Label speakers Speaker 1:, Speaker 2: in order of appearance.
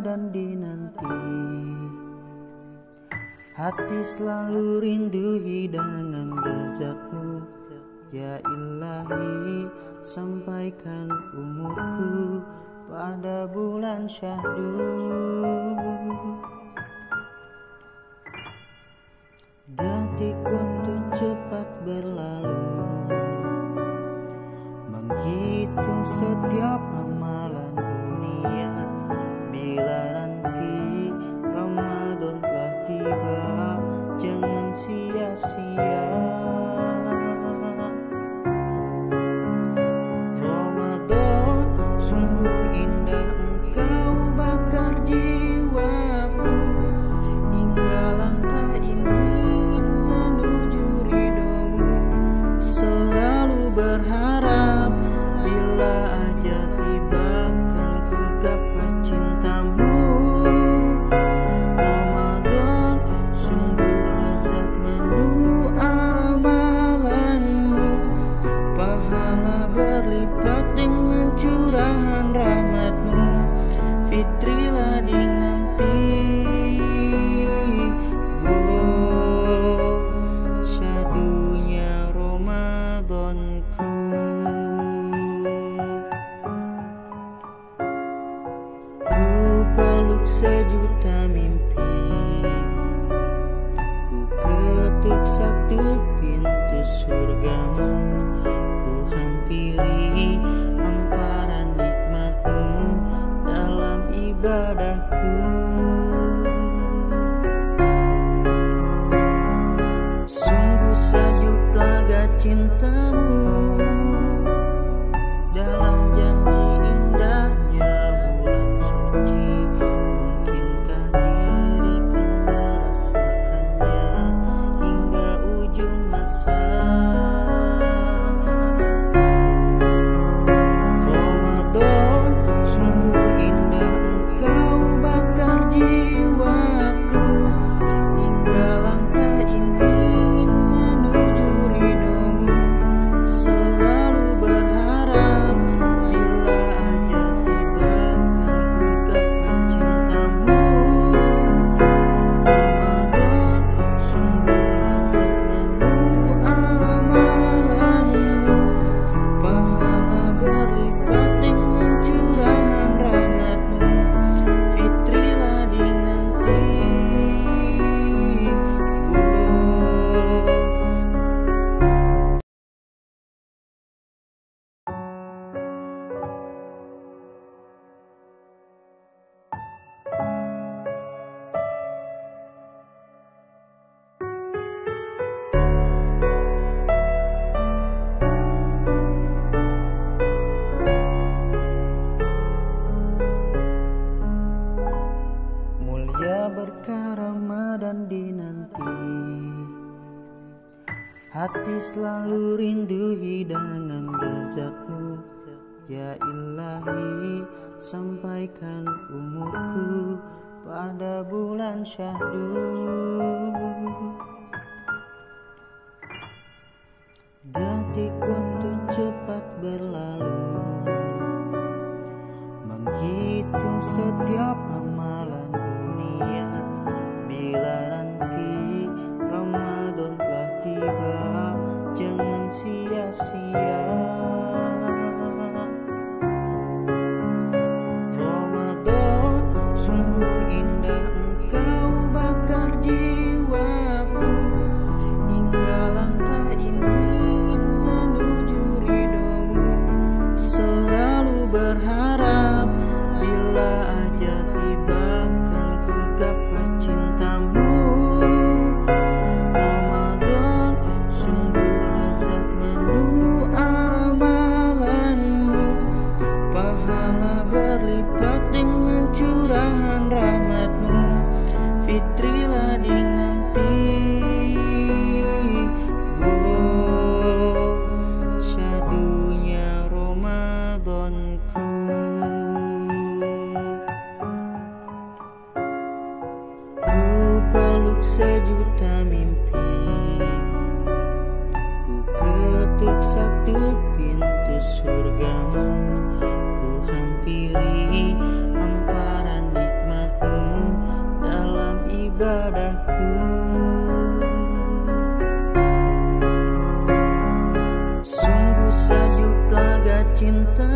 Speaker 1: dan dinanti. Hati selalu rindu hidangan jejakmu Ya ilahi sampaikan umurku pada bulan syahdu. Detik waktu cepat berlalu Menghitung setiap amalan. betray cinta dan dinanti. Hati selalu rindu hidangan jejakmu Ya ilahi sampaikan umurku pada bulan syahdu. Detik waktu cepat berlalu. Menghitung setiap malam Fitri lagi nanti. Oh, syadunya Ramadanku. Ku peluk sejuta mimpi. Ku ketuk satu pintu surgamu. cinta.